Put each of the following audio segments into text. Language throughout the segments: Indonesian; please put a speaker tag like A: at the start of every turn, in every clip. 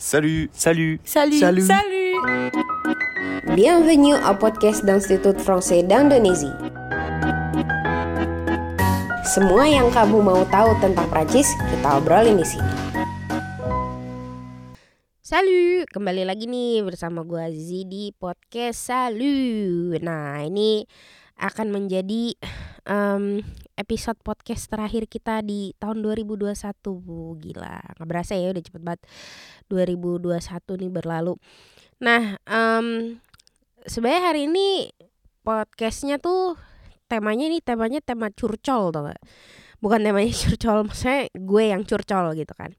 A: Salut, salut,
B: Salut.
A: salut.
B: Salut.
C: Bienvenue au podcast d'Institut Français d'Indonésie. Semua yang kamu mau tahu tentang Prancis, kita obrolin di sini.
D: Salut, kembali lagi nih bersama gua Azizi di podcast Salut. Nah, ini akan menjadi em, episode podcast terakhir kita di tahun 2021. Gila, nggak berasa ya udah cepet banget 2021 nih berlalu. Nah, em, sebenarnya hari ini podcastnya tuh temanya nih temanya tema curcol tau gak? Bukan temanya curcol, maksudnya gue yang curcol gitu kan.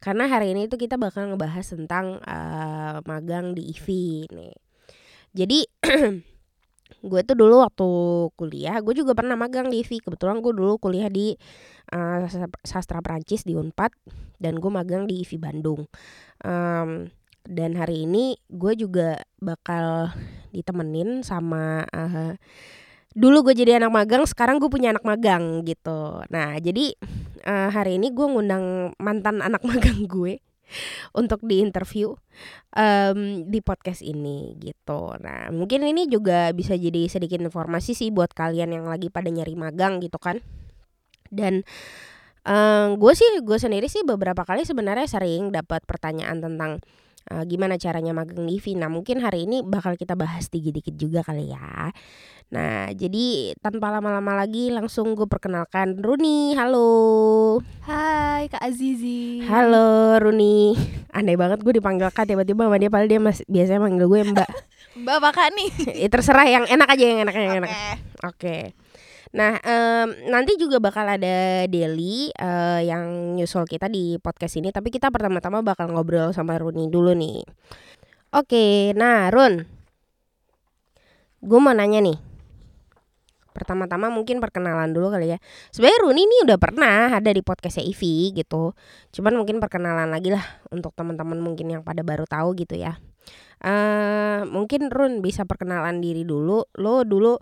D: Karena hari ini tuh kita bakal ngebahas tentang eh, magang di IVI nih. Jadi gue tuh dulu waktu kuliah, gue juga pernah magang di IVI. Kebetulan gue dulu kuliah di eh, sastra- Prancis di Unpad dan gue magang di IVI Bandung. Em, dan hari ini gue juga bakal ditemenin sama eh, dulu gue jadi anak magang, sekarang gue punya anak magang gitu. Nah jadi eh, hari ini gue ngundang mantan anak magang gue untuk diinterview em, di podcast ini gitu. Nah mungkin ini juga bisa jadi sedikit informasi sih buat kalian yang lagi pada nyari magang gitu kan. Dan gue sih gue sendiri sih beberapa kali sebenarnya sering dapat pertanyaan tentang eh, gimana caranya magang di IVI. Nah mungkin hari ini bakal kita bahas dikit-dikit juga kali ya. Nah jadi tanpa lama-lama lagi langsung gue perkenalkan Runi. Halo.
B: Hai Kak Azizi.
D: Halo Runi. Aneh banget gue dipanggil Kak tiba-tiba sama dia padahal dia masih biasanya manggil gue Mbak.
B: Mbak apa Kak nih?
D: Ya, terserah yang enak aja yang enak yang enak.
B: Oke.
D: Oke. Nah, em, nanti juga bakal ada Deli eh, yang nyusul kita di podcast ini, tapi kita pertama-tama bakal ngobrol sama Runi dulu nih. Oke, nah Run, gue mau nanya nih. Pertama-tama mungkin perkenalan dulu kali ya. Sebenarnya Runi ini udah pernah ada di podcastnya Ivi gitu. Cuman mungkin perkenalan lagi lah untuk teman-teman mungkin yang pada baru tahu gitu ya. eh mungkin Run bisa perkenalan diri dulu. Lo dulu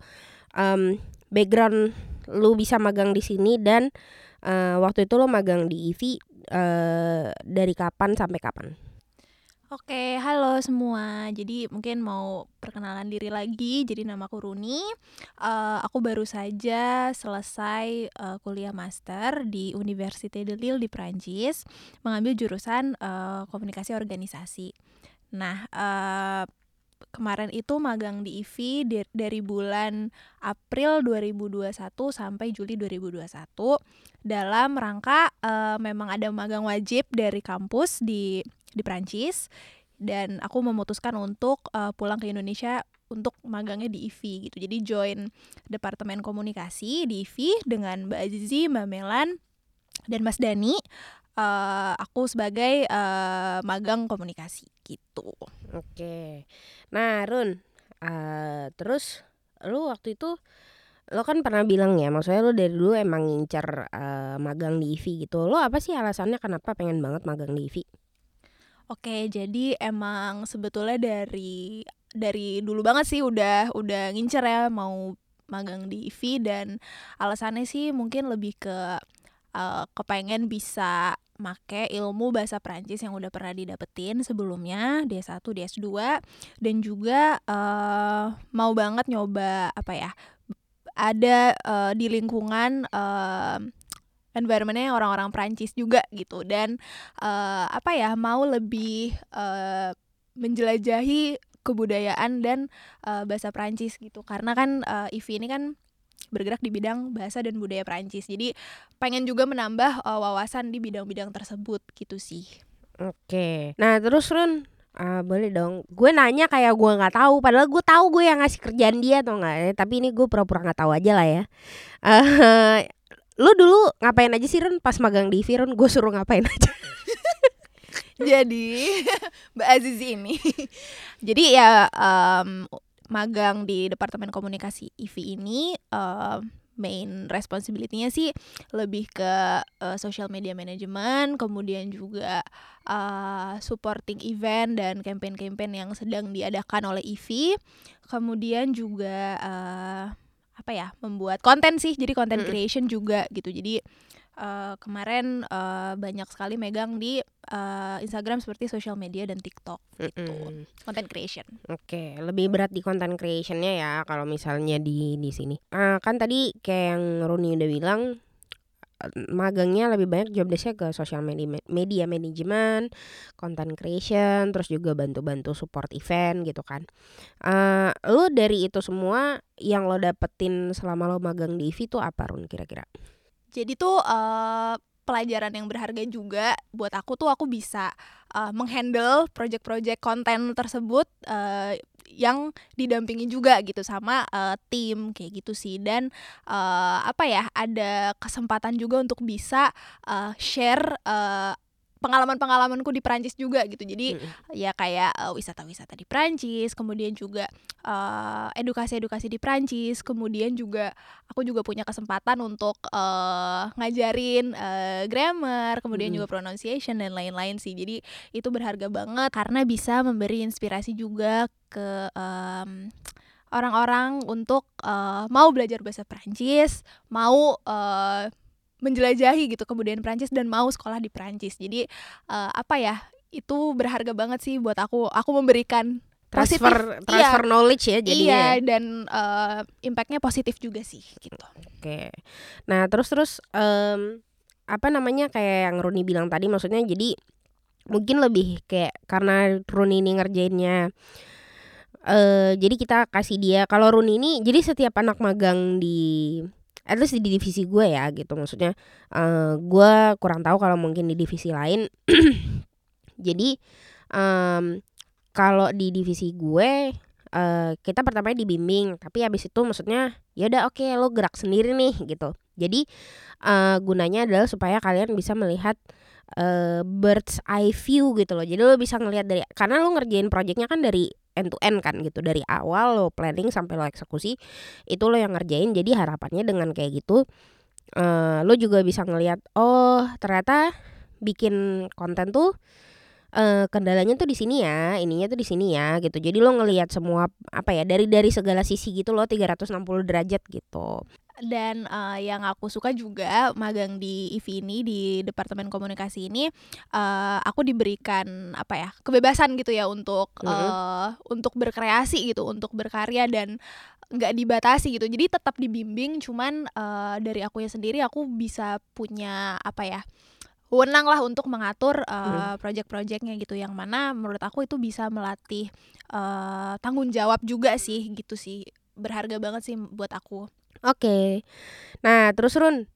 D: em, background lu bisa magang di sini dan eh, waktu itu lo magang di IVI eh, dari kapan sampai kapan?
B: Oke, halo semua. Jadi mungkin mau perkenalan diri lagi. Jadi namaku Runi. Eh, aku baru saja selesai eh, kuliah master di Université de Lille di Prancis, mengambil jurusan eh, komunikasi organisasi. Nah, eh, kemarin itu magang di IVI dari bulan April 2021 sampai Juli 2021 dalam rangka eh, memang ada magang wajib dari kampus di di Prancis dan aku memutuskan untuk eh, pulang ke Indonesia untuk magangnya di IVI gitu. Jadi join departemen komunikasi di IVI dengan Mbak Azizi, Mbak Melan dan Mas Dani. Eh, aku sebagai eh, magang komunikasi gitu.
D: Oke. Nah, Run, eh, terus lu waktu itu lo kan pernah bilang ya, maksudnya lo dari dulu emang ngincer eh, magang di IVI gitu. Lo apa sih alasannya kenapa pengen banget magang di IVI?
B: Oke, jadi emang sebetulnya dari dari dulu banget sih udah udah ngincer ya mau magang di IVI dan alasannya sih mungkin lebih ke eh, kepengen bisa make ilmu bahasa Prancis yang udah pernah didapetin sebelumnya di S1, di S2 dan juga eh, mau banget nyoba apa ya ada eh, di lingkungan eh, environmentnya orang-orang Prancis juga gitu. Dan eh, apa ya mau lebih eh, menjelajahi kebudayaan dan eh, bahasa Prancis gitu. Karena kan eh, IVI ini kan bergerak di bidang bahasa dan budaya Prancis jadi pengen juga menambah eh, wawasan di bidang-bidang tersebut gitu sih
D: Oke. Nah, terus Run, eh, boleh dong. Gue nanya kayak gue nggak tahu, padahal gue tahu gue yang ngasih kerjaan dia atau enggak. Tapi ini gue pura-pura nggak tahu aja lah ya. Eh, lu dulu ngapain aja sih Run pas magang di IVI Run? Gue suruh ngapain aja.
B: jadi Mbak Azizi ini jadi ya em, magang di Departemen Komunikasi IVI ini em, main responsibility-nya sih lebih ke eh, social media management, kemudian juga eh, supporting event dan campaign-campaign yang sedang diadakan oleh IVI, kemudian juga eh, apa ya membuat konten sih, jadi content creation juga gitu, jadi uh, kemarin uh, banyak sekali megang di uh, Instagram seperti social media dan TikTok gitu
D: Mm-mm.
B: content creation
D: Oke, lebih berat di content creationnya ya kalau misalnya di di sini. Ah, kan tadi kayak yang Runi udah bilang eh, magangnya lebih banyak job desk-nya ke social media media management, content creation, terus juga bantu-bantu support event gitu kan. Eh, lu dari itu semua yang lo dapetin selama lo magang di IV tuh apa Run kira-kira?
B: Jadi tuh uh, pelajaran yang berharga juga buat aku tuh aku bisa uh, menghandle project-project konten tersebut uh, yang didampingi juga gitu sama uh, tim kayak gitu sih. Dan uh, apa ya ada kesempatan juga untuk bisa uh, share uh, pengalaman-pengalamanku di Prancis juga gitu jadi
D: Mm-mm.
B: ya kayak uh, wisata-wisata di Prancis kemudian juga uh, edukasi-edukasi di Prancis kemudian juga aku juga punya kesempatan untuk uh, ngajarin uh, grammar kemudian
D: Mm.
B: juga pronunciation dan lain-lain sih jadi itu berharga banget karena bisa memberi inspirasi juga ke em, orang-orang untuk uh, mau belajar bahasa Prancis mau uh, menjelajahi gitu kebudayaan Prancis dan mau sekolah di Prancis jadi uh, apa ya itu berharga banget sih buat aku aku memberikan Positif,
D: Transfer transfer knowledge ya jadinya.
B: iya
D: ya?
B: dan uh, impactnya positif juga sih gitu
D: Oke. Nah, terus terus em, apa namanya kayak yang Runi bilang tadi maksudnya jadi mungkin lebih kayak karena Runi ini ngerjainnya eh jadi kita kasih dia kalau Runi ini jadi setiap anak magang di at least di divisi gue ya gitu. Maksudnya eh gue kurang tahu kalau mungkin di divisi lain. Jadi em, kalau di divisi gue eh kita pertamanya dibimbing. Tapi habis itu maksudnya ya udah oke lo gerak sendiri nih gitu. Jadi eh gunanya adalah supaya kalian bisa melihat eh bird's eye view gitu loh. Jadi lo bisa ngelihat dari karena lo ngerjain projectnya kan dari end to end kan gitu dari awal lo planning sampai lo eksekusi itu lo yang ngerjain jadi harapannya dengan kayak gitu eh lo juga bisa ngelihat oh ternyata bikin konten tuh eh kendalanya tuh di sini ya, ininya tuh di sini ya gitu. Jadi lo ngelihat semua apa ya dari dari segala sisi gitu lo 360 derajat gitu.
B: Dan uh, yang aku suka juga magang di IV ini di departemen komunikasi ini uh, aku diberikan apa ya kebebasan gitu ya untuk
D: Mhm.
B: uh, untuk berkreasi gitu untuk berkarya dan nggak dibatasi gitu. Jadi tetap dibimbing cuman uh, dari akunya sendiri aku bisa punya apa ya wewenang lah untuk mengatur uh, project-projectnya gitu. Yang mana menurut aku itu bisa melatih uh, tanggung jawab juga sih gitu sih. Berharga banget sih buat aku
D: Oke. Nah, terus Run,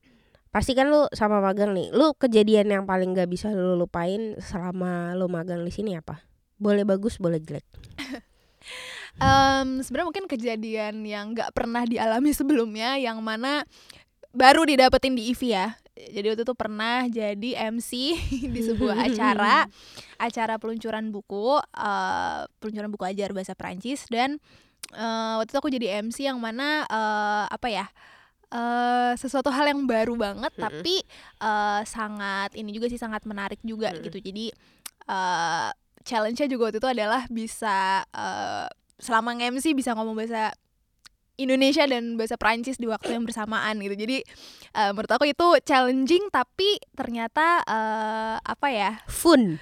D: pasti kan lu sama magang nih. Lu kejadian yang paling gak bisa lu lupain selama lu magang di sini apa? Boleh bagus, boleh jelek.
B: Em, sebenarnya mungkin kejadian yang nggak pernah dialami sebelumnya yang mana baru didapetin di IV ya jadi waktu itu pernah jadi MC di sebuah acara acara peluncuran buku eh, peluncuran buku ajar bahasa Prancis dan eh, waktu itu aku jadi MC yang mana eh, apa ya eh, sesuatu hal yang baru banget
D: Mm-mm.
B: tapi eh, sangat ini juga sih sangat menarik juga
D: Mm-mm.
B: gitu jadi eh, challenge-nya juga waktu itu adalah bisa eh, selama nge-MC bisa ngomong bahasa Indonesia dan bahasa Prancis di waktu yang bersamaan gitu. Jadi eh, menurut aku itu challenging tapi ternyata eh, apa ya?
D: Fun.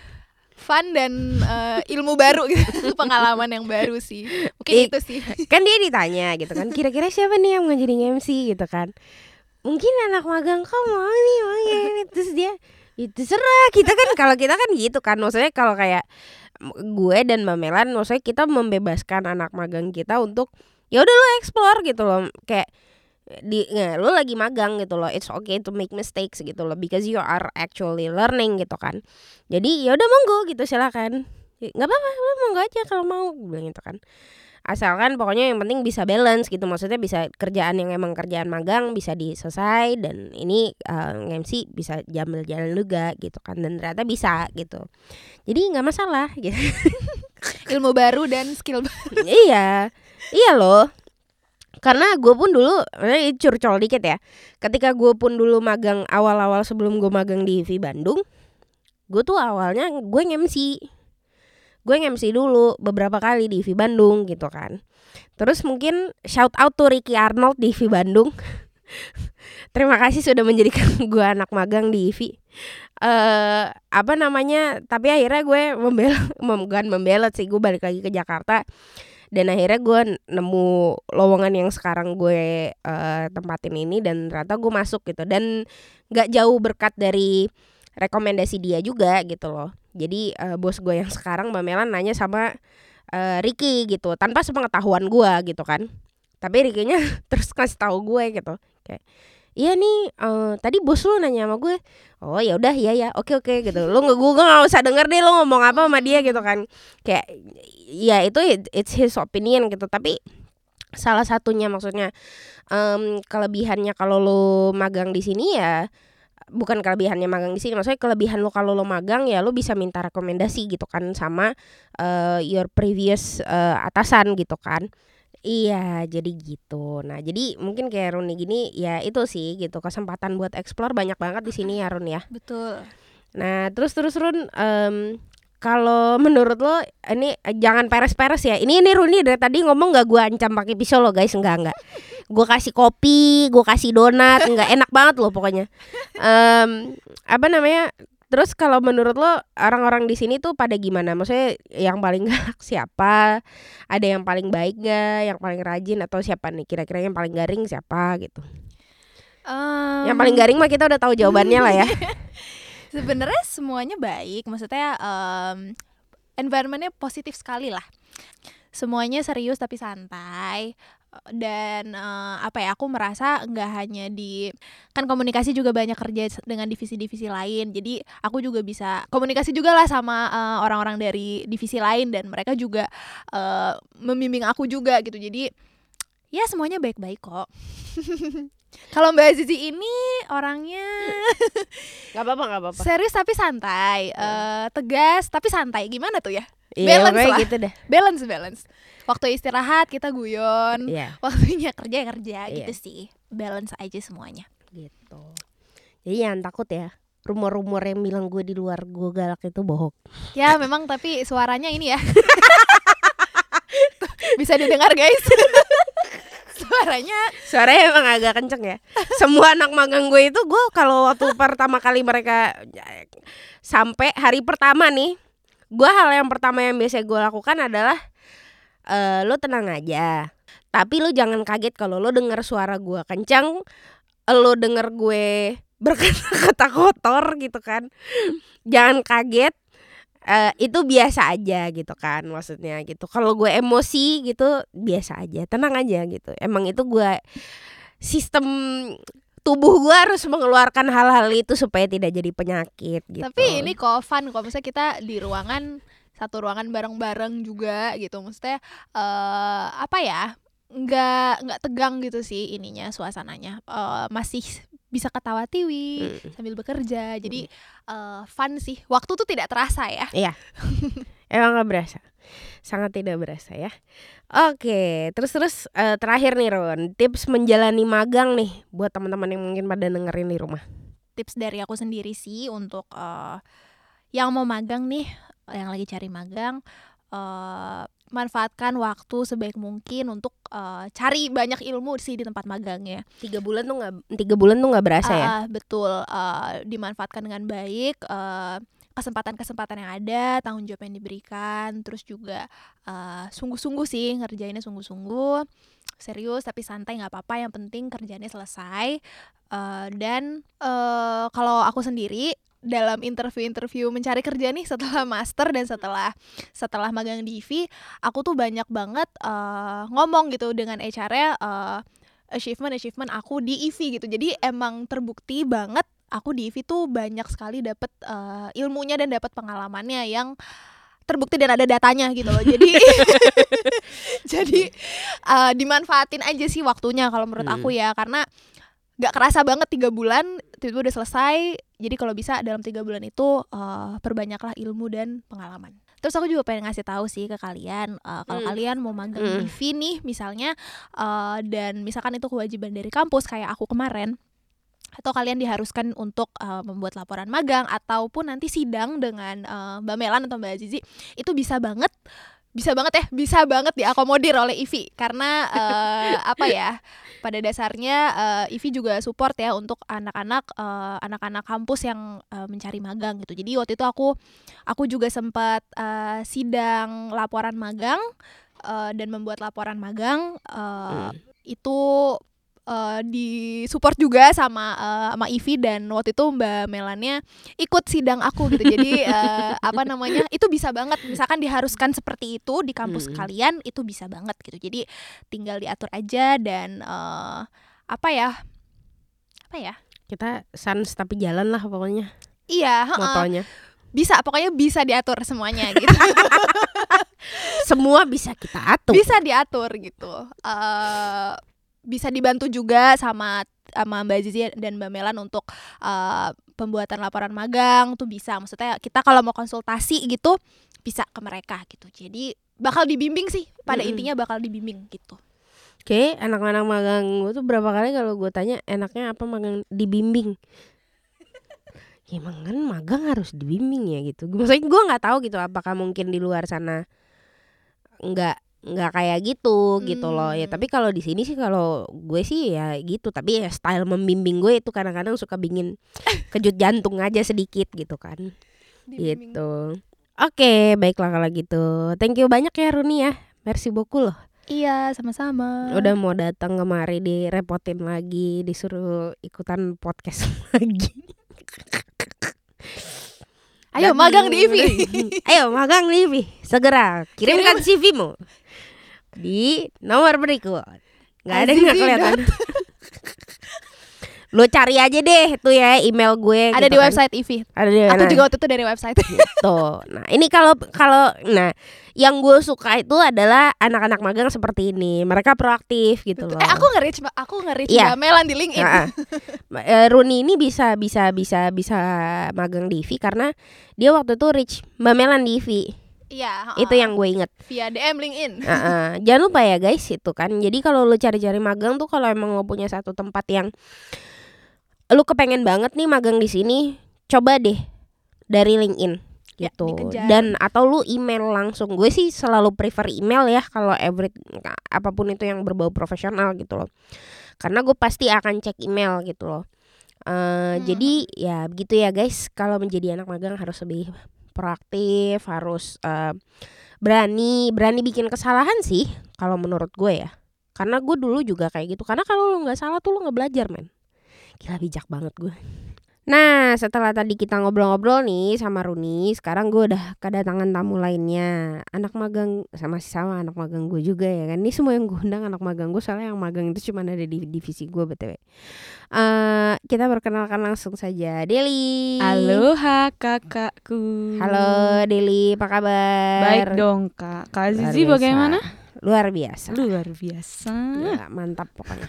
B: Fun dan eh, ilmu baru gitu. Pengalaman yang baru sih. Mungkin
D: I-
B: itu sih.
D: Kan dia ditanya gitu kan, kira-kira siapa nih yang mau jadi MC gitu kan. Mungkin anak magang kau mau nih, mau ya. Terus dia itu serah kita kan kalau kita kan gitu kan maksudnya kalau kayak gue dan Mbak Melan maksudnya kita membebaskan anak magang kita untuk ya udah lo explore gitu loh kayak di ya, lo lagi magang gitu loh it's okay to make mistakes gitu loh because you are actually learning gitu kan. Jadi ya udah monggo gitu silakan. Nggak apa-apa monggo aja kalau mau bilang gitu kan. Asalkan pokoknya yang penting bisa balance gitu maksudnya bisa kerjaan yang emang kerjaan magang bisa diselesai dan ini uh, MC bisa jambil jalan juga gitu kan dan ternyata bisa gitu. Jadi nggak masalah gitu.
B: Ilmu baru dan skill baru.
D: iya iya loh karena gue pun dulu ini curcol dikit ya ketika gue pun dulu magang awal-awal sebelum gue magang di IV Bandung gue tuh awalnya gue MC gue MC dulu beberapa kali di IV Bandung gitu kan terus mungkin shout out to Ricky Arnold di IV Bandung terima kasih sudah menjadikan gue anak magang di IVI. Eh apa namanya? Tapi akhirnya gue membela, bukan membelot sih, gue balik lagi ke Jakarta dan akhirnya gue nemu lowongan yang sekarang gue uh, tempatin ini dan ternyata gue masuk gitu. Dan nggak jauh berkat dari rekomendasi dia juga gitu loh. Jadi uh, bos gue yang sekarang mbak Melan nanya sama uh, Ricky gitu tanpa sepengetahuan gue gitu kan. Tapi Ricky-nya terus kasih tahu gue gitu. Kayak iya nih uh, tadi bos lu nanya sama gue oh ya udah ya ya oke oke gitu. Lu nggak gue nggak usah denger deh lu ngomong apa sama dia gitu kan. Kayak ya itu it's his opinion gitu. Tapi salah satunya maksudnya um, kelebihannya kalau lo magang di sini ya bukan kelebihannya magang di sini maksudnya kelebihan lo kalau lo magang ya lo bisa minta rekomendasi gitu kan sama uh, your previous uh, atasan gitu kan Iya, jadi gitu. Nah, jadi mungkin kayak Runi gini ya itu sih gitu kesempatan buat explore banyak banget di sini ya Run ya.
B: Betul.
D: Nah, terus terus Run um, kalau menurut lo ini jangan peres-peres ya. Ini ini Runi dari tadi ngomong gak gue ancam pakai pisau lo guys, enggak enggak. Gue kasih kopi, gue kasih donat, enggak enak banget loh pokoknya. Um, apa namanya? Terus kalau menurut lo orang-orang di sini tuh pada gimana? Maksudnya yang paling galak siapa? Ada yang paling baik gak? Yang paling rajin atau siapa nih? Kira-kira yang paling garing siapa gitu? Um... Yang paling garing mah kita udah tahu jawabannya lah ya.
B: Sebenarnya semuanya baik. Maksudnya um, environmentnya positif sekali lah. Semuanya serius tapi santai dan uh, apa ya aku merasa nggak hanya di kan komunikasi juga banyak kerja dengan divisi-divisi lain. Jadi aku juga bisa komunikasi juga lah sama eh, orang-orang dari divisi lain dan mereka juga uh, membimbing aku juga gitu. Jadi ya semuanya baik-baik kok. Kalau Mbak Zizi ini orangnya
D: nggak apa-apa nggak apa-apa.
B: serius tapi santai uh, tegas tapi santai. Gimana tuh ya?
D: Iya, balance lah. gitu deh.
B: balance balance waktu istirahat kita guyon.
D: Yeah.
B: waktunya kerja ya kerja yeah. gitu sih. Balance aja semuanya.
D: Gitu. Jadi jangan takut ya rumor-rumor yang bilang gue di luar gue galak itu bohong.
B: Ya memang tapi suaranya ini ya. Bisa didengar guys. Suaranya.
D: Suaranya emang agak kenceng ya. Semua anak magang gue itu gue kalau waktu pertama kali mereka sampai hari pertama nih gue hal yang pertama yang biasa gue lakukan adalah uh, lo tenang aja. Tapi lo jangan kaget kalau lo denger suara gue kencang lo denger gue berkata-kata kotor gitu kan. Jangan kaget uh, itu biasa aja gitu kan maksudnya gitu. Kalau gue emosi gitu biasa aja tenang aja gitu. Emang itu gue sistem tubuh gue harus mengeluarkan hal-hal itu supaya tidak jadi penyakit gitu.
B: Tapi ini kok fun kok misalnya kita di ruangan satu ruangan bareng-bareng juga gitu. Maksudnya uh, apa ya nggak nggak tegang gitu sih ininya suasananya. Uh, masih bisa ketawa tiwi hmm. sambil bekerja. Jadi uh, fun sih. Waktu tuh tidak terasa ya.
D: Iya. Emang nggak berasa. Sangat tidak berasa ya. Oke terus terus uh, terakhir nih Ron tips menjalani magang nih buat teman-teman yang mungkin pada dengerin di rumah.
B: Tips dari aku sendiri sih untuk uh, yang mau magang nih yang lagi cari magang uh, manfaatkan waktu sebaik mungkin untuk uh, cari banyak ilmu sih di tempat magangnya.
D: Tiga bulan tuh nggak tiga bulan tuh nggak berasa uh, ya?
B: Betul, uh, dimanfaatkan dengan baik. Uh, kesempatan-kesempatan yang ada, tanggung jawab yang diberikan, terus juga uh, sungguh-sungguh sih ngerjainnya sungguh-sungguh, serius tapi santai nggak apa-apa. Yang penting kerjanya selesai. Uh, dan uh, kalau aku sendiri dalam interview-interview mencari kerja nih setelah master dan setelah setelah magang di IV, aku tuh banyak banget uh, ngomong gitu dengan HR-nya uh, achievement achievement aku di IV gitu. Jadi emang terbukti banget aku di IV tuh banyak sekali dapat uh, eh, ilmunya dan dapat pengalamannya yang terbukti dan ada datanya gitu loh. Jadi jadi uh, dimanfaatin aja sih waktunya kalau menurut hmm. aku ya karena nggak kerasa banget tiga bulan tiba-tiba udah selesai jadi kalau bisa dalam tiga bulan itu uh, perbanyaklah ilmu dan pengalaman terus aku juga pengen ngasih tahu sih ke kalian uh, kalau hmm. kalian mau magang hmm. di nih misalnya uh, dan misalkan itu kewajiban dari kampus kayak aku kemarin atau kalian diharuskan untuk uh, membuat laporan magang ataupun nanti sidang dengan uh, Mbak Melan atau Mbak Azizi itu bisa banget bisa banget ya, bisa banget diakomodir oleh IVI karena uh, apa ya? Pada dasarnya uh, IVI juga support ya untuk anak-anak uh, anak-anak kampus yang uh, mencari magang gitu. Jadi waktu itu aku aku juga sempat uh, sidang laporan magang uh, dan membuat laporan magang uh, hmm. itu uh, di support juga sama uh, sama Ivi dan waktu itu Mbak Melania ikut sidang aku gitu. Jadi uh, apa namanya? itu bisa banget misalkan diharuskan seperti itu di kampus hmm. kalian itu bisa banget gitu. Jadi tinggal diatur aja dan uh, apa ya? Apa ya?
D: Kita sans tapi jalan lah pokoknya.
B: Iya,
D: motonya.
B: Bisa, pokoknya bisa diatur semuanya gitu.
D: Semua bisa kita atur.
B: Bisa diatur gitu. Uh, bisa dibantu juga sama sama Mbak Zizi dan Mbak Melan untuk uh, pembuatan laporan magang tuh bisa maksudnya kita kalau mau konsultasi gitu bisa ke mereka gitu jadi bakal dibimbing sih pada mm -hmm. intinya bakal dibimbing gitu
D: Oke, anak-anak magang gue tuh berapa kali kalau gue tanya enaknya apa magang dibimbing? ya emang kan magang harus dibimbing ya gitu. Maksudnya gue nggak tahu gitu apakah mungkin di luar sana nggak nggak kayak gitu hmm. gitu loh ya tapi kalau di sini sih kalau gue sih ya gitu tapi ya style membimbing gue itu kadang-kadang suka bikin kejut jantung aja sedikit gitu kan Dibimbing. gitu oke baiklah kalau gitu thank you banyak ya Runi ya merci beaucoup loh
B: Iya, sama-sama.
D: Udah mau datang kemari direpotin lagi, disuruh ikutan podcast lagi.
B: Ayo magang di IVI.
D: Ayo magang di IVI. Segera kirimkan CV-mu di nomor berikut. Gak ada yang kelihatan. Lo cari aja deh tuh ya email gue.
B: Ada gitu di kan. website Ivi.
D: Ada di
B: Aku juga waktu itu dari website.
D: Gitu. Nah ini kalau kalau nah yang gue suka itu adalah anak-anak magang seperti ini. Mereka proaktif gitu loh.
B: Eh aku nge-reach aku nge-reach yeah. Melan di LinkedIn.
D: Uh, Runi ini bisa bisa bisa bisa magang di Ivi karena dia waktu itu reach Mbak Melan di Ivi.
B: Iya.
D: Itu yang gue inget.
B: Via DM LinkedIn.
D: Uh -uh. Jangan lupa ya guys itu kan. Jadi kalau lu cari-cari magang tuh kalau emang lo punya satu tempat yang lu kepengen banget nih magang di sini, coba deh dari LinkedIn
B: ya,
D: gitu. Dan atau lu email langsung. Gue sih selalu prefer email ya kalau every apa pun itu yang berbau profesional gitu loh. Karena gue pasti akan cek email gitu loh. Uh, hmm. Jadi ya begitu ya guys. Kalau menjadi anak magang harus lebih proaktif harus uh, berani berani bikin kesalahan sih kalau menurut gue ya. Karena gue dulu juga kayak gitu. Karena kalau lo nggak salah tuh lo nggak belajar men. Gila bijak banget gue Nah, setelah tadi kita ngobrol-ngobrol nih sama Runi, sekarang gue udah kedatangan tamu lainnya. Anak magang sama si sama anak magang gue juga ya kan. Ini semua yang gue undang anak magang gue soalnya yang magang itu cuma ada di divisi gue BTW. Uh, eh, kita perkenalkan langsung saja Deli.
A: Halo kakakku.
D: Halo Deli, apa kabar?
A: Baik dong kak. Kak Zizi bagaimana?
D: Luar biasa
A: luar biasa
D: ya, mantap pokoknya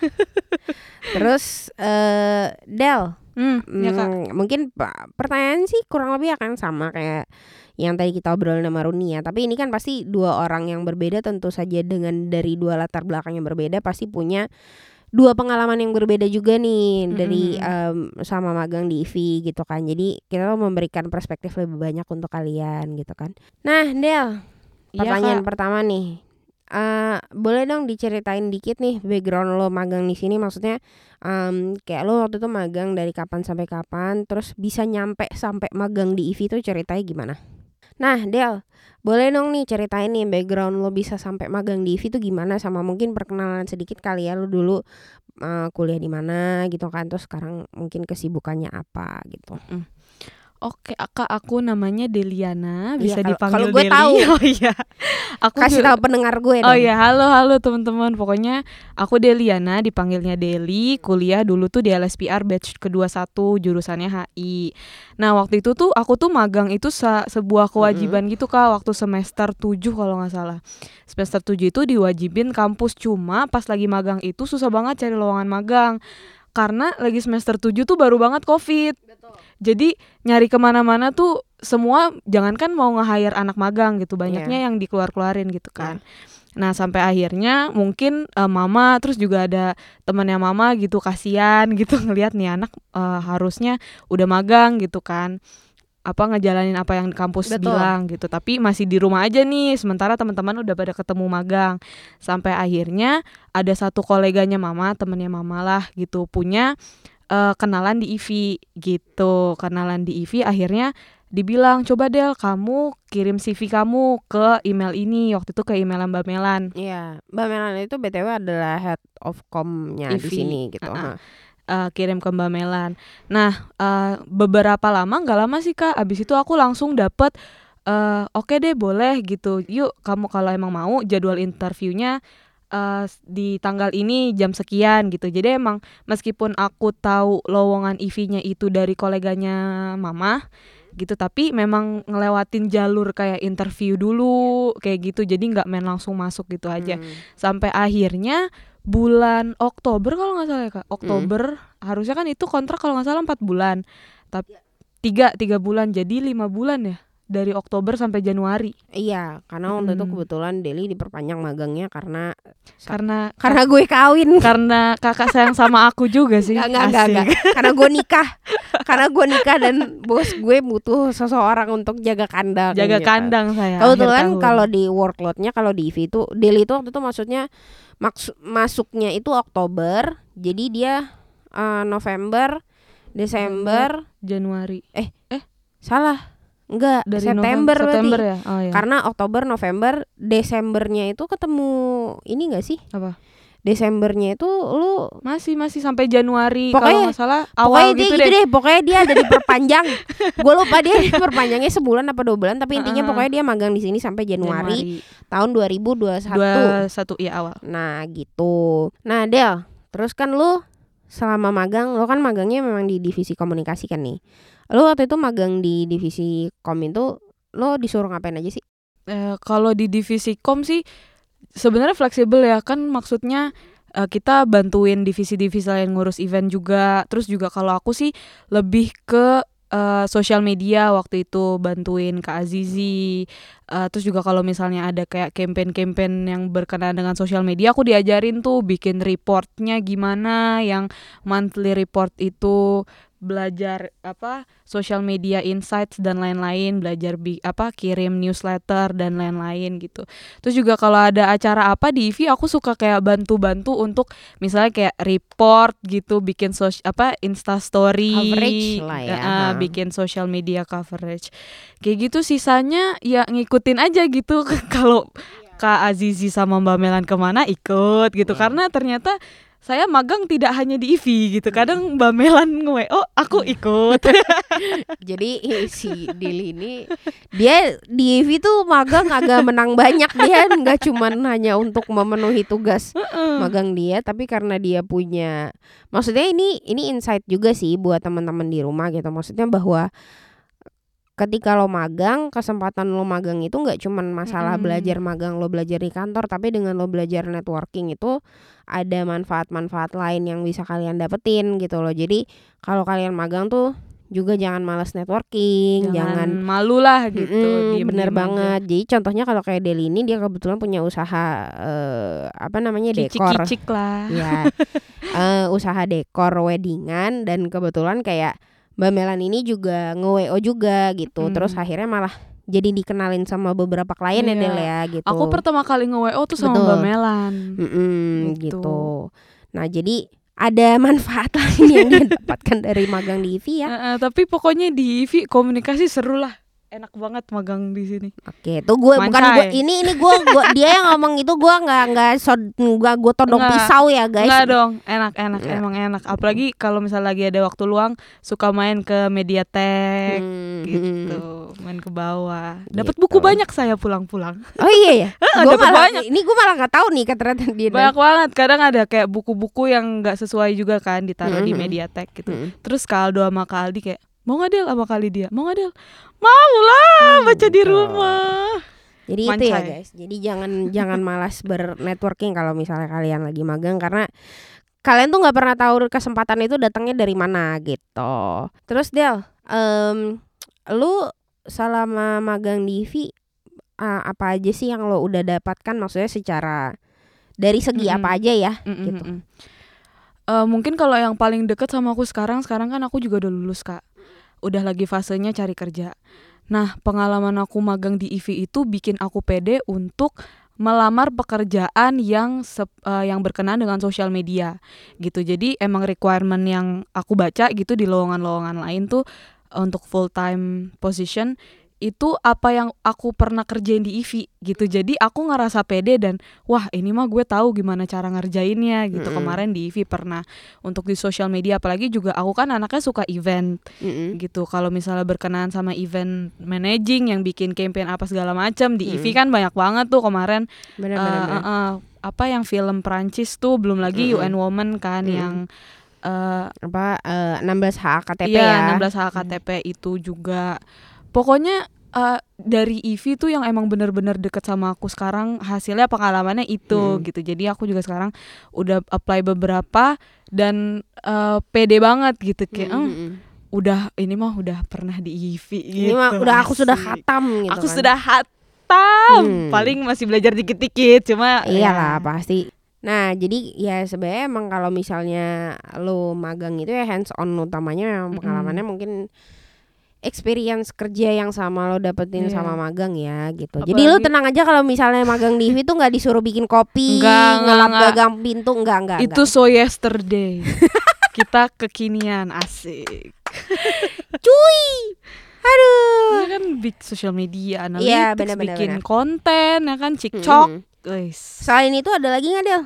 D: terus uh, Del
A: Hmm, ya kak.
D: Hmm, mungkin pertanyaan sih kurang lebih akan sama kayak yang tadi kita obrolin sama Runi ya. Tapi ini kan pasti dua orang yang berbeda tentu saja dengan dari dua latar belakang yang berbeda pasti punya dua pengalaman yang berbeda juga nih mm-hmm. dari um, sama magang di IVI gitu kan. Jadi kita memberikan perspektif lebih banyak untuk kalian gitu kan. Nah, Del, iya, pertanyaan ya, pertama nih Uh, boleh dong diceritain dikit nih background lo magang di sini maksudnya um, kayak lo waktu itu magang dari kapan sampai kapan terus bisa nyampe sampai magang di IVI tuh ceritanya gimana? Nah Del boleh dong nih ceritain nih background lo bisa sampai magang di IVI tuh gimana sama mungkin perkenalan sedikit kali ya lo dulu uh, kuliah di mana gitu kan terus sekarang mungkin kesibukannya apa gitu. Mm.
A: Oke, Kak, aku namanya Deliana, iya, bisa iya, dipanggil
D: Kalau gue
A: Deli.
D: tahu.
A: Oh iya.
D: Aku kasih tahu pendengar gue
A: oh dong. Oh iya, halo halo teman-teman. Pokoknya aku Deliana, dipanggilnya Deli, kuliah dulu tuh di LSPR batch kedua satu jurusannya HI. Nah, waktu itu tuh aku tuh magang itu se sebuah kewajiban mm -hmm. gitu Kak, waktu semester 7 kalau nggak salah. Semester 7 itu diwajibin kampus cuma pas lagi magang itu susah banget cari lowongan magang karena lagi semester 7 tuh baru banget covid Betul. jadi nyari ke mana-mana tuh semua jangankan mau nge-hire anak magang gitu banyaknya yeah. yang dikeluar-keluarin gitu kan yeah. Nah sampai akhirnya mungkin uh, mama terus juga ada temannya mama gitu kasihan gitu ngelihat nih anak uh, harusnya udah magang gitu kan apa ngejalanin apa yang kampus
D: Betul.
A: bilang gitu tapi masih di rumah aja nih sementara teman-teman udah pada ketemu magang sampai akhirnya ada satu koleganya mama temennya mama lah gitu punya eh, kenalan di IVI gitu kenalan di IVI akhirnya dibilang coba Del kamu kirim CV kamu ke email ini waktu itu ke email Mbak Melan
D: Iya, Mbak Melan itu BTW adalah head of com-nya di sini gitu.
A: Uh-uh.
D: Ha.
A: Eh, kirim ke Mbak Melan. Nah, eh, beberapa lama nggak lama sih Kak. Abis itu aku langsung dapet eh, oke deh boleh gitu. Yuk kamu kalau emang mau jadwal interviewnya eh, di tanggal ini jam sekian gitu. Jadi emang meskipun aku tahu lowongan IV-nya itu dari koleganya Mama gitu. Tapi memang ngelewatin jalur kayak interview dulu kayak gitu. Jadi nggak main langsung masuk gitu aja.
D: Hmm.
A: sampai akhirnya bulan Oktober kalau nggak salah ya kak. Oktober harusnya kan itu kontrak kalau nggak salah empat bulan. Tapi tiga tiga bulan. Jadi lima bulan ya dari Oktober sampai Januari
D: Iya, karena waktu itu
A: Mm.
D: kebetulan Deli diperpanjang magangnya karena
A: karena
D: karena gue kawin.
A: karena kakak sayang sama aku juga sih
D: Enggak, enggak, enggak, enggak. Karena gue nikah. karena gue nikah dan bos gue butuh seseorang untuk jaga kandang.
A: jaga
D: gitu.
A: kandang saya
D: Kebetulan kalau di workloadnya kalau di IV itu Deli itu waktu itu maksudnya maks- masuknya itu Oktober, jadi dia eh, November, Desember,
A: Januari
D: salah, enggak
A: dari
D: September,
A: November, September
D: berarti.
A: ya oh ya
D: Karena Oktober, November, Desembernya itu ketemu ini enggak sih?
A: Apa?
D: Desembernya itu lu
A: masih masih sampai Januari
D: Pokoknya-
A: kalau nggak salah
D: Pokoknya
A: awal
D: dia
A: gitu
D: gitu
A: deh
D: deh. Pokoknya dia ada diperpanjang. gue lupa dia diperpanjangnya sebulan apa dua bulan. Tapi intinya
A: Heeh.
D: pokoknya dia magang di sini sampai Januari, tahun 2021.
A: dua satu ya awal
D: Nah gitu. Nah Del, terus kan lu selama magang, lu kan magangnya memang di divisi komunikasi kan nih. Lu waktu itu magang di divisi kom itu, lu disuruh ngapain aja sih?
A: Eh, kalau di divisi kom sih sebenarnya fleksibel ya. Kan maksudnya eh, kita bantuin divisi-divisi lain ngurus event juga. Terus juga kalau aku sih lebih ke eh, sosial media waktu itu bantuin Kak Azizi. Eh, terus juga kalau misalnya ada kayak campaign-campaign yang berkenaan dengan sosial media aku diajarin tuh bikin reportnya gimana yang monthly report itu belajar apa social media insights dan lain-lain belajar bi apa kirim newsletter dan lain-lain gitu. Terus juga kalau ada acara apa di IV aku suka kayak bantu-bantu untuk misalnya kayak report gitu bikin sos apa insta story.
D: Coverage lah ya, ha.
A: bikin social media coverage. Kayak gitu sisanya ya ngikutin aja gitu. Kalau Kak Azizi sama Mbak Melan ke mana ikut gitu.
D: Iya.
A: karena ternyata saya magang tidak hanya di IV gitu kadang Mbak Melan nge oh aku ikut.
D: Jadi si Dili ini dia di IV tuh magang agak menang banyak dia nggak cuman hanya untuk memenuhi tugas magang dia tapi karena dia punya maksudnya ini ini insight juga sih buat teman-teman di rumah gitu. Maksudnya bahwa ketika lo magang kesempatan lo magang itu nggak cuman masalah
A: Mm-mm.
D: belajar magang lo belajar di kantor tapi dengan lo belajar networking itu ada manfaat-manfaat lain yang bisa kalian dapetin gitu loh jadi kalau kalian magang tuh juga jangan malas networking
A: jangan,
D: jangan
A: malu lah gitu diem-diem
D: bener
A: aja.
D: banget. Jadi contohnya kalau kayak Deli ini dia kebetulan punya usaha eh, apa namanya dekor.
A: kicik-kicik lah
D: Ya. Eh, usaha dekor weddingan dan kebetulan kayak Mbak Melan ini juga nge-WO juga gitu.
A: Mm.
D: Terus akhirnya malah jadi dikenalin sama beberapa klien ya
A: Iya.
D: Del ya gitu.
A: aku pertama kali nge-WO tuh sama
D: Betul.
A: Mbak Melan
D: Mm-mm,
A: Gitu.
D: gitu. Nah, jadi ada manfaat lain yang dia dapatkan dari magang di IV ya.
A: Eh, eh, tapi pokoknya di IV komunikasi seru lah enak banget magang di sini
D: Oke, itu gue bukan gue ini ini gue gua, dia yang ngomong itu gue nggak nggak sod nggak gue todong
A: Nggak.
D: pisau ya guys.
A: Enggak dong, enak enak
D: Nggak.
A: emang enak. Apalagi kalau misalnya lagi ada waktu luang suka main ke Mediatek
D: Hmm,
A: gitu,
D: hmm.
A: main ke bawah. Dapat
D: Gitu.
A: buku banyak saya pulang-pulang.
D: Oh iya ya. Gue
A: dapat
D: malah
A: banyak.
D: ini gue malah nggak tahu nih ternyata dia.
A: Banyak banget. Kadang ada kayak buku-buku yang nggak sesuai juga kan ditaruh di
D: Mhm.
A: Mediatek gitu.
D: Mm-mm.
A: Terus Kaldo sama Kak Aldi kayak mau nggak Del sama kali dia mau nggak Del mau lah baca di rumah
D: Jadi itu ya
A: Mancai.
D: guys. Jadi jangan jangan malas bernetworking kalau misalnya kalian lagi magang karena kalian tuh nggak pernah tahu kesempatan itu datangnya dari mana gitu. Terus Del, em, lu selama magang di IV ah, apa aja sih yang lo udah dapatkan maksudnya secara dari segi
A: Mm-mm.
D: apa aja ya?
A: Mm, mm,
D: Gitu.
A: mm. Eh, mungkin kalau yang paling deket sama aku sekarang sekarang kan aku juga udah lulus kak udah lagi fasenya cari kerja. Nah, pengalaman aku magang di IVI itu bikin aku pede untuk melamar pekerjaan yang sep- eh, yang berkenaan dengan sosial media gitu. Jadi emang requirement yang aku baca gitu di lowongan-lowongan lain tuh untuk full time position itu apa yang aku pernah kerjain di IVI gitu. Jadi aku ngerasa pede dan wah ini mah gue tahu gimana cara ngerjainnya gitu.
D: Mm-mm.
A: Kemarin di IVI pernah untuk di sosial media apalagi juga aku kan anaknya suka event
D: Mm-mm.
A: gitu. Kalau misalnya berkenaan sama event managing yang bikin campaign apa segala macam di IVI
D: Mm-mm.
A: kan banyak banget tuh kemarin
D: benar
A: eh,
D: benar benar.
A: eh, eh, apa yang film Prancis tuh belum lagi
D: Mm-mm.
A: UN Woman kan
D: Mm-mm.
A: yang eh
D: apa eh, 16 hak KTP
A: iya,
D: ya
A: 16 HKTP itu juga. Pokoknya eh, dari IVI tuh yang emang bener-bener deket sama aku sekarang hasilnya pengalamannya itu
D: Mm.
A: gitu. Jadi aku juga sekarang udah apply beberapa dan eh, pede banget gitu kayak "Hmm,
D: mm-mm.
A: udah ini mah udah pernah di
D: ini
A: gitu.
D: mah udah aku sudah
A: asik.
D: khatam gitu
A: Aku
D: kan.
A: sudah hatam.
D: Hmm.
A: Paling masih belajar dikit-dikit cuma
D: Iyalah
A: ya.
D: pasti. Nah jadi ya sebenarnya emang kalau misalnya lo magang itu ya hands on utamanya memang pengalamannya mungkin experience kerja yang sama lo dapetin
A: Iya.
D: sama magang ya gitu. Jadi lo
A: Apalagi-
D: tenang aja kalau misalnya magang di IVI tuh nggak disuruh bikin kopi,
A: Enggak, enggak,
D: ngelap
A: enggak.
D: gagang pintu, enggak enggak.
A: Itu so yesterday. Kita kekinian asik.
D: cuy. Aduh.
A: Ini kan big social media, analytics,
D: Iya, benar-benar,
A: bikin
D: benar.
A: konten, ya kan, cikcok,
D: Mm-mm.
A: guys.
D: Selain itu ada lagi nggak Del?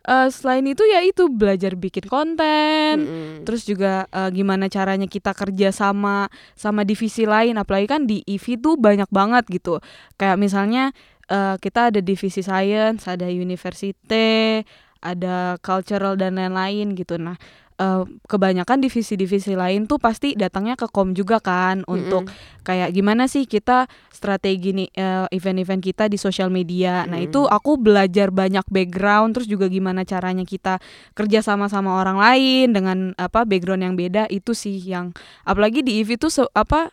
A: Eh, selain itu ya itu belajar bikin konten,
D: Mm-mm.
A: terus juga eh, gimana caranya kita kerja sama sama divisi lain, apalagi kan di IVI tuh banyak banget gitu. Kayak misalnya eh, kita ada divisi science, ada university, ada cultural dan lain-lain gitu. Nah, eh, kebanyakan divisi-divisi lain tuh pasti datangnya ke kom juga kan untuk
D: Mm-mm.
A: kayak gimana sih kita strategi nih eh, event-event kita di sosial media. Nah,
D: Mm.
A: itu aku belajar banyak background terus juga gimana caranya kita kerja sama sama orang lain dengan apa background yang beda itu sih yang apalagi di EV itu apa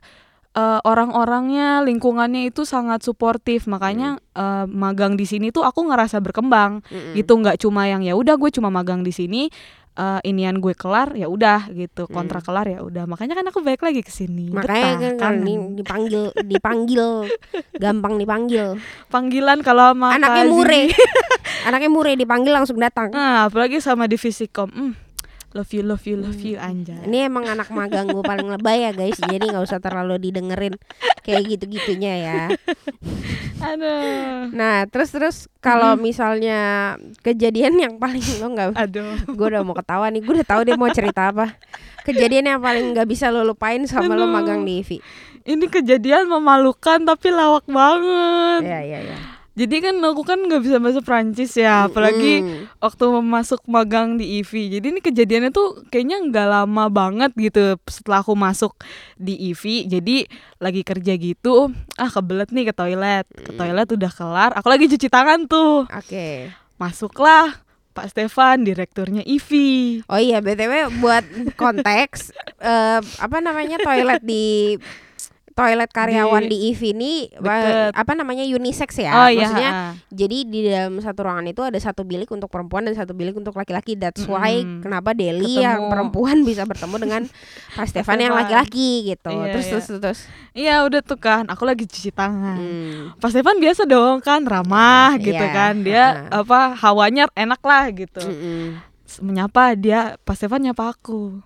A: eh, orang-orangnya lingkungannya itu sangat suportif makanya eh, magang di sini tuh aku ngerasa berkembang
D: Mm-mm.
A: gitu nggak cuma yang ya udah gue cuma magang di sini eh, inian gue kelar ya udah gitu kontrak kelar ya udah makanya kan aku balik lagi ke sini
D: Hmm. Makanya
A: Betah,
D: kan
A: kangen.
D: di- dipanggil dipanggil gampang dipanggil.
A: panggilan kalau sama
D: Anaknya mure. Anaknya mure dipanggil langsung datang.
A: nah apalagi sama divisi kom hmm, love you love you love you anjay
D: Ini emang anak magang gue paling lebay ya guys. Jadi nggak usah terlalu didengerin kayak gitu-gitunya ya.
A: aduh
D: Nah terus terus kalau misalnya kejadian yang paling lo nggak,
A: aduh
D: gue udah mau ketawa nih. Gue udah tahu dia mau cerita apa. Kejadian yang paling nggak bisa lo lupain sama lo magang di IVI.
A: ini kejadian memalukan tapi lawak banget
D: Iya iya iya.
A: Jadi kan aku kan nggak bisa bahasa Prancis ya apalagi waktu masuk magang di IVI. Jadi ini kejadiannya tuh kayaknya nggak lama banget gitu setelah aku masuk di IVI. Jadi lagi kerja gitu, ah kebelet nih ke toilet. Ke toilet udah kelar, aku lagi cuci tangan tuh.
D: Oke.
A: Masuklah Pak Stefan, direkturnya IVI.
D: Oh iya btw buat konteks eh, apa namanya toilet di toilet karyawan di,
A: Di-
D: IV ini eh,
A: deket.
D: apa namanya unisex ya
A: oh iya.
D: maksudnya jadi di dalam satu ruangan itu ada satu bilik untuk perempuan dan satu bilik untuk laki-laki that's why
A: Mm-mm.
D: kenapa Deli
A: Ketemu.
D: yang perempuan bisa bertemu dengan Pak Stefan yang laki-laki gitu
A: Iya,
D: terus,
A: iya.
D: terus terus terus
A: Iya udah tuh kan, aku lagi cuci tangan.
D: Hmm.
A: Pak Stefan biasa dong kan ramah gitu
D: Iya,
A: kan. Dia
D: ha-ha.
A: apa hawanya enak lah gitu.
D: Mm-mm.
A: menyapa dia Pak Stefan nyapa aku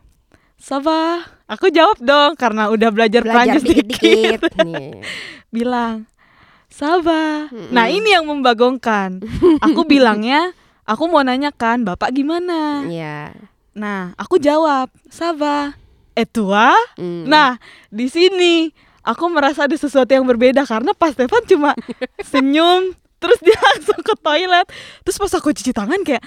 A: Sabah aku jawab dong karena udah belajar,
D: belajar
A: Prancis dikit,
D: dikit-dikit nih
A: bilang Sabah
D: Mm-mm.
A: nah ini yang membagongkan. Aku bilangnya aku mau nanyakan bapak gimana?
D: Iya.
A: Nah aku jawab Sabah eh tua?
D: Mm.
A: nah di sini aku merasa ada sesuatu yang berbeda karena Pak Stefan cuma senyum terus dia langsung ke toilet. Terus pas aku cuci tangan kayak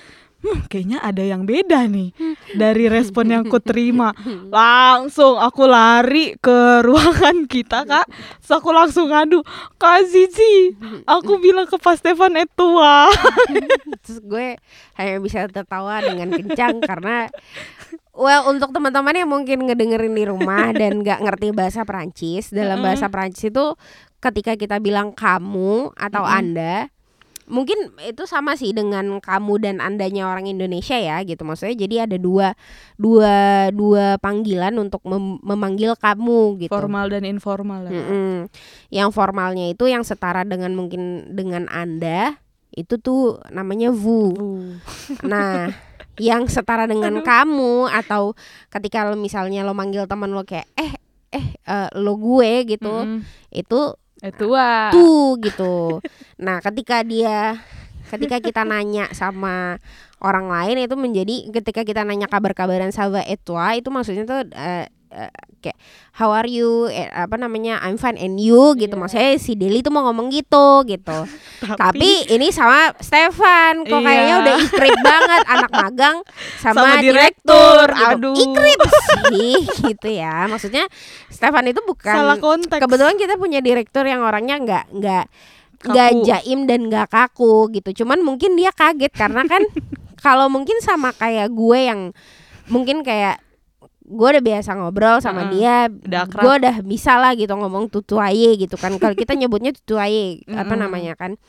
A: hmm, kayaknya ada yang beda nih dari respon yang ku terima. Langsung aku lari ke ruangan kita kak. Terus aku langsung ngadu kak Zizi aku bilang ke Pak Stefan eh tua.
D: Terus gue hanya bisa tertawa dengan kencang karena well untuk teman-teman yang mungkin ngedengerin di rumah dan nggak ngerti bahasa Perancis dalam bahasa Perancis itu ketika kita bilang kamu atau
A: Mm-mm.
D: anda mungkin itu sama sih dengan kamu dan andanya orang Indonesia ya gitu maksudnya jadi ada dua dua dua panggilan untuk mem- memanggil kamu gitu
A: Formal dan informal ya. Kak.
D: Mm-mm. Yang formalnya itu yang setara dengan mungkin dengan anda itu tuh namanya vu.
A: Uh.
D: Nah, yang setara dengan kamu atau ketika lo misalnya lo manggil teman lo kayak eh eh eh, lo gue gitu,
A: Mm-mm.
D: itu
A: Eh tua.
D: tuh gitu. Nah, ketika dia ketika kita nanya sama orang lain itu menjadi ketika kita nanya kabar-kabaran sama etua itu maksudnya tuh eh, eh, kayak how are you Eh, apa namanya I'm fine and you gitu
A: Iya.
D: maksudnya si Deli tuh mau ngomong gitu gitu tapi ini sama Stefan kok
A: Iya.
D: kayaknya udah ikrip banget anak magang sama,
A: Sama
D: direktur,
A: direktur.
D: gitu.
A: Aduh.
D: ikrip sih gitu ya maksudnya Stefan itu bukan
A: salah konteks.
D: kebetulan kita punya direktur yang orangnya nggak nggak nggak jaim dan nggak kaku gitu cuman mungkin dia kaget karena kan kalau mungkin sama kayak gue yang mungkin kayak gue udah biasa ngobrol sama
A: Heeh.
D: dia gue udah bisa lah gitu ngomong tutuaye gitu kan. Kalau kita nyebutnya tutuaye apa namanya kan.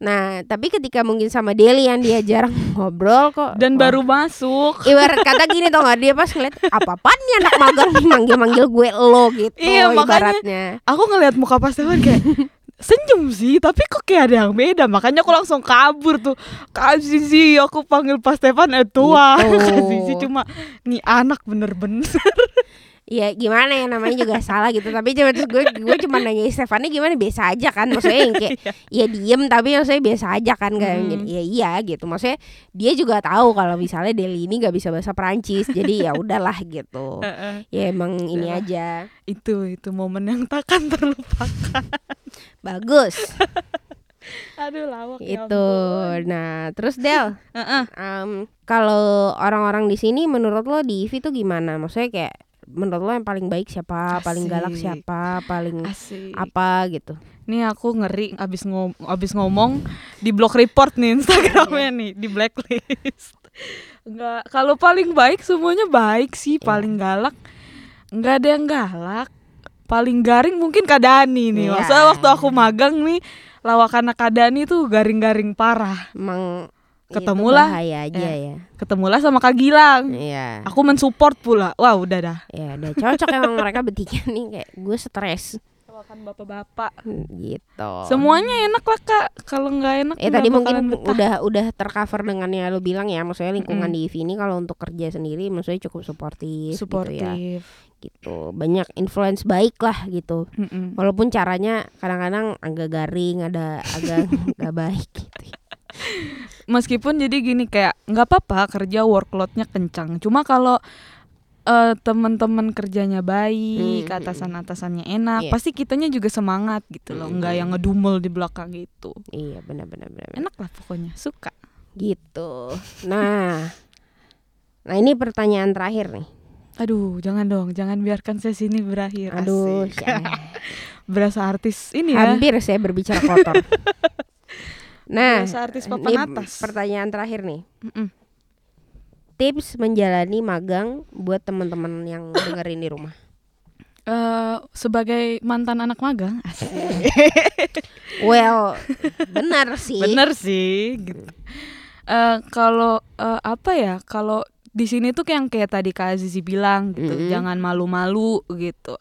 D: Nah tapi ketika mungkin sama Deli yang dia jarang ngobrol kok
A: dan
D: wah,
A: baru masuk.
D: ibarat kata gini tau gak dia pas ngeliat apa apaan nih anak magang manggil manggil gue lo gitu
A: Iya, makanya
D: ibaratnya.
A: Aku ngelihat muka Stefan kayak senyum sih, tapi kok kayak ada yang beda. Makanya aku langsung kabur tuh. Kak Zizi, aku panggil Pak Stefan eh tua.
D: Gitu.
A: Kak Zizi cuma nih anak bener-bener.
D: ya gimana ya namanya juga salah gitu tapi cuma terus gue gue cuma nanya Stefani gimana biasa aja kan maksudnya yang kayak ya diem tapi maksudnya biasa aja kan kayak
A: Mm.
D: ya iya gitu maksudnya dia juga tahu kalau misalnya Deli ini nggak bisa bahasa Perancis jadi ya udahlah gitu ya emang ini aja
A: itu itu momen yang takkan terlupakan.
D: bagus
A: Aduh lawak ya
D: itu
A: ampun.
D: nah terus Del
A: Heeh.
D: em, kalau orang-orang di sini menurut lo di IVI tuh gimana maksudnya kayak menurut lo yang paling baik siapa paling galak
A: Asik.
D: siapa paling
A: Asik.
D: apa gitu
A: Nih aku ngeri abis ngom abis ngomong di block report nih Instagramnya nih di blacklist. Enggak, kalau paling baik semuanya baik sih, paling galak enggak ada yang galak. Paling garing mungkin Kadani nih.
D: Iya.
A: Maksudnya waktu aku magang nih lawakan Kadani tuh garing-garing parah.
D: emang itu
A: Ketemulah.
D: bahaya aja
A: Eh.
D: ya
A: Ketemulah sama Kak Gilang.
D: Iya.
A: Aku mensupport pula. Wah, udah dah.
D: Ya udah cocok emang mereka bertiga nih kayak gue stres
A: Lawakan bapak-bapak.
D: gitu.
A: Semuanya enak lah Kak. Kalau nggak enak
D: Eh
A: nggak
D: tadi mungkin
A: betah.
D: udah udah tercover dengan yang lo bilang ya, maksudnya lingkungan
A: Mm-mm.
D: di IV ini kalau untuk kerja sendiri maksudnya cukup suportif, gitu ya. Gitu. Banyak influence baik lah gitu.
A: Mm-mm.
D: Walaupun caranya kadang-kadang agak garing, ada agak nggak baik gitu.
A: meskipun jadi gini kayak nggak apa-apa kerja workloadnya kencang cuma kalau eh, teman-teman kerjanya baik
D: Hmm,
A: atasan-atasannya enak
D: Iya.
A: pasti kitanya juga semangat gitu loh nggak yang ngedumel di belakang gitu
D: Iya benar-benar benar.
A: enak lah pokoknya suka
D: Gitu. Nah, nah ini pertanyaan terakhir nih.
A: Aduh jangan dong jangan biarkan sesi ini berakhir
D: Aduh,
A: Asik.
D: ya.
A: berasa artis ini ya
D: hampir saya berbicara kotor. nah,
A: berasa artis
D: ini
A: papan atas
D: pertanyaan terakhir nih.
A: Mm-mm.
D: Tips menjalani magang buat teman-teman yang dengerin di rumah.
A: Eh, sebagai mantan anak magang asik.
D: Well, benar sih.
A: Bener sih gitu. Eh kalau eh, apa ya? Kalau di sini tuh yang kayak tadi Kak Azizi bilang gitu,
D: Mm-mm.
A: jangan malu-malu gitu.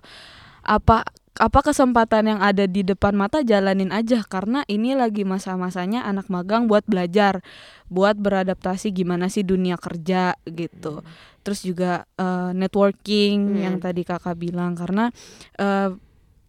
A: Apa apa kesempatan yang ada di depan mata jalanin aja karena ini lagi masa-masanya anak magang buat belajar, buat beradaptasi gimana sih dunia kerja gitu. Terus juga eh, networking
D: Hmm.
A: yang tadi Kakak bilang karena eh,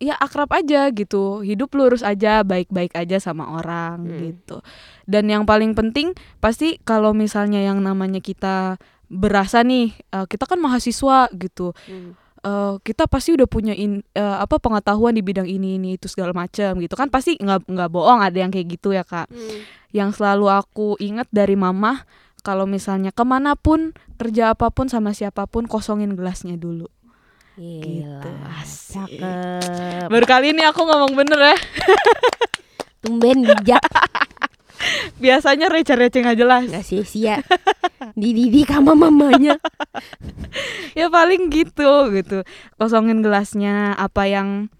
A: ya akrab aja gitu hidup lurus aja baik-baik aja sama orang
D: Hmm.
A: gitu dan yang paling penting pasti kalau misalnya yang namanya kita berasa nih eh, kita kan mahasiswa gitu
D: Hmm.
A: eh, kita pasti udah punya in- eh, apa pengetahuan di bidang ini ini itu segala macam gitu kan pasti nggak nggak bohong ada yang kayak gitu ya kak
D: Hmm.
A: yang selalu aku ingat dari mama kalau misalnya ke mana pun kerja apa pun sama siapa pun kosongin gelasnya dulu
D: Gila.
A: Gitu, asik.
D: Cakep.
A: baru kali ini aku ngomong bener ya
D: Tumben bijak
A: biasanya receh-receh nggak jelas.
D: Nggak sia-sia. Dididik sama mamanya.
A: ya paling gitu gitu. Kosongin gelasnya apa yang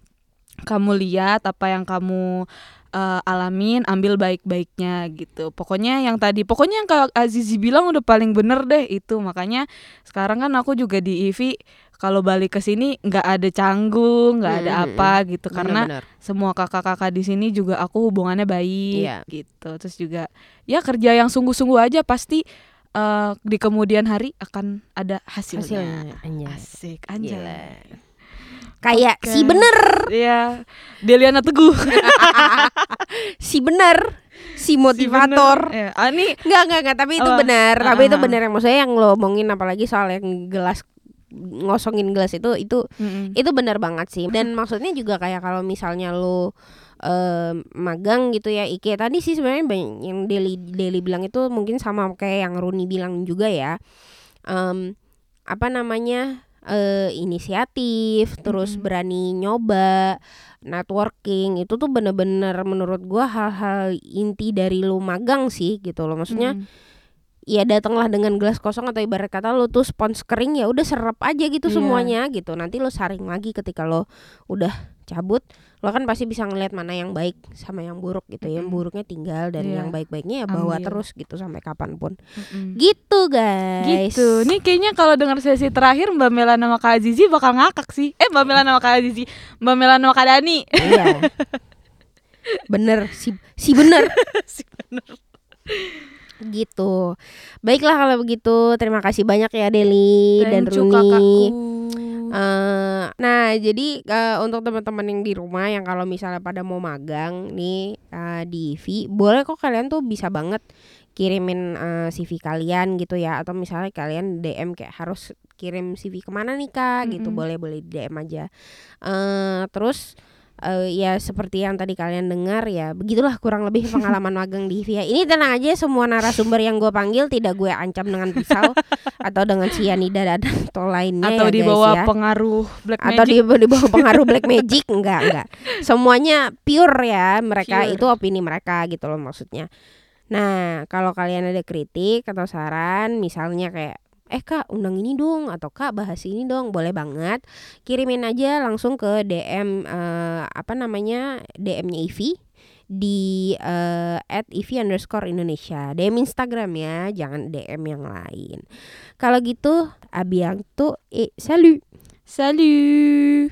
A: kamu lihat apa yang kamu eh, alamin ambil baik-baiknya gitu. Pokoknya yang tadi pokoknya yang kalau Azizi bilang udah paling bener deh itu. Makanya sekarang kan aku juga di IVI kalau balik ke sini nggak ada canggung nggak ada
D: Hmm,
A: apa gitu karena
D: Bener-bener.
A: semua kakak-kakak di sini juga aku hubungannya baik
D: Iya.
A: gitu terus juga ya kerja yang sungguh-sungguh aja pasti eh, di kemudian hari akan ada hasilnya,
D: hasilnya anjay.
A: asik
D: Gila.
A: anjay
D: kayak
A: Oke.
D: si bener
A: Iya, Deliana Teguh.
D: si bener si motivator
A: Si bener. Ya, ah, ini
D: Enggak, enggak, enggak, tapi itu
A: Apa?
D: benar.
A: Ah,
D: Tapi itu
A: ah,
D: benar yang maksudnya yang lo omongin apalagi soal yang gelas ngosongin gelas itu itu
A: mm-mm.
D: itu benar banget sih. Dan maksudnya juga kayak kalau misalnya lo eh, magang gitu ya Ike tadi sih sebenarnya banyak yang Deli Deli bilang itu mungkin sama kayak yang Runi bilang juga ya Em, apa namanya eh, inisiatif terus
A: Mm-mm.
D: berani nyoba networking itu tuh bener-bener menurut gua hal-hal inti dari lu magang sih gitu loh maksudnya
A: Mm-mm.
D: Ya datanglah dengan gelas kosong atau ibarat kata lo tuh spons kering ya udah serap aja gitu
A: Iya.
D: semuanya gitu nanti lo saring lagi ketika lo udah cabut lo kan pasti bisa ngelihat mana yang baik sama yang buruk gitu ya yang buruknya tinggal dan
A: Iya.
D: yang baik-baiknya ya bawa
A: Ambil.
D: terus gitu sampai kapan pun
A: Mm-mm.
D: gitu guys
A: Gitu. Nih kayaknya kalau dengar sesi terakhir Mbak Mela nama Kak Azizi bakal ngakak sih. Eh Mbak Mela nama Kak Azizi, Mbak Mela nama Kak Dani.
D: iya bener si si bener
A: Si bener.
D: Gitu baiklah kalau begitu terima kasih banyak ya Deli dan Runi
A: kakakku.
D: Eh, nah jadi eh, untuk teman-teman yang di rumah yang kalau misalnya pada mau magang nih eh, di IV, boleh kok kalian tuh bisa banget kirimin eh, CV kalian gitu ya atau misalnya kalian DM kayak harus kirim CV ke mana nih kak gitu
A: Mm-mm.
D: boleh boleh di DM aja. Eh, terus eh, ya seperti yang tadi kalian dengar ya begitulah kurang lebih pengalaman magang di IV ya. Ini tenang aja semua narasumber yang gue panggil tidak gue ancam dengan pisau atau dengan sianida dan atau lainnya
A: Atau
D: ya,
A: di bawah
D: ya
A: pengaruh black
D: atau
A: magic.
D: di, di bawah pengaruh black magic enggak enggak semuanya pure ya mereka
A: Pure.
D: itu opini mereka gitu loh maksudnya nah kalau kalian ada kritik atau saran misalnya kayak eh kak undang ini dong atau kak bahas ini dong boleh banget. Kirimin aja langsung ke DM eh, apa namanya DM-nya Ivi di eh, at Ivi underscore Indonesia. DM Instagram ya jangan DM yang lain. Kalau gitu abiang tuh eh salut.
A: Salut.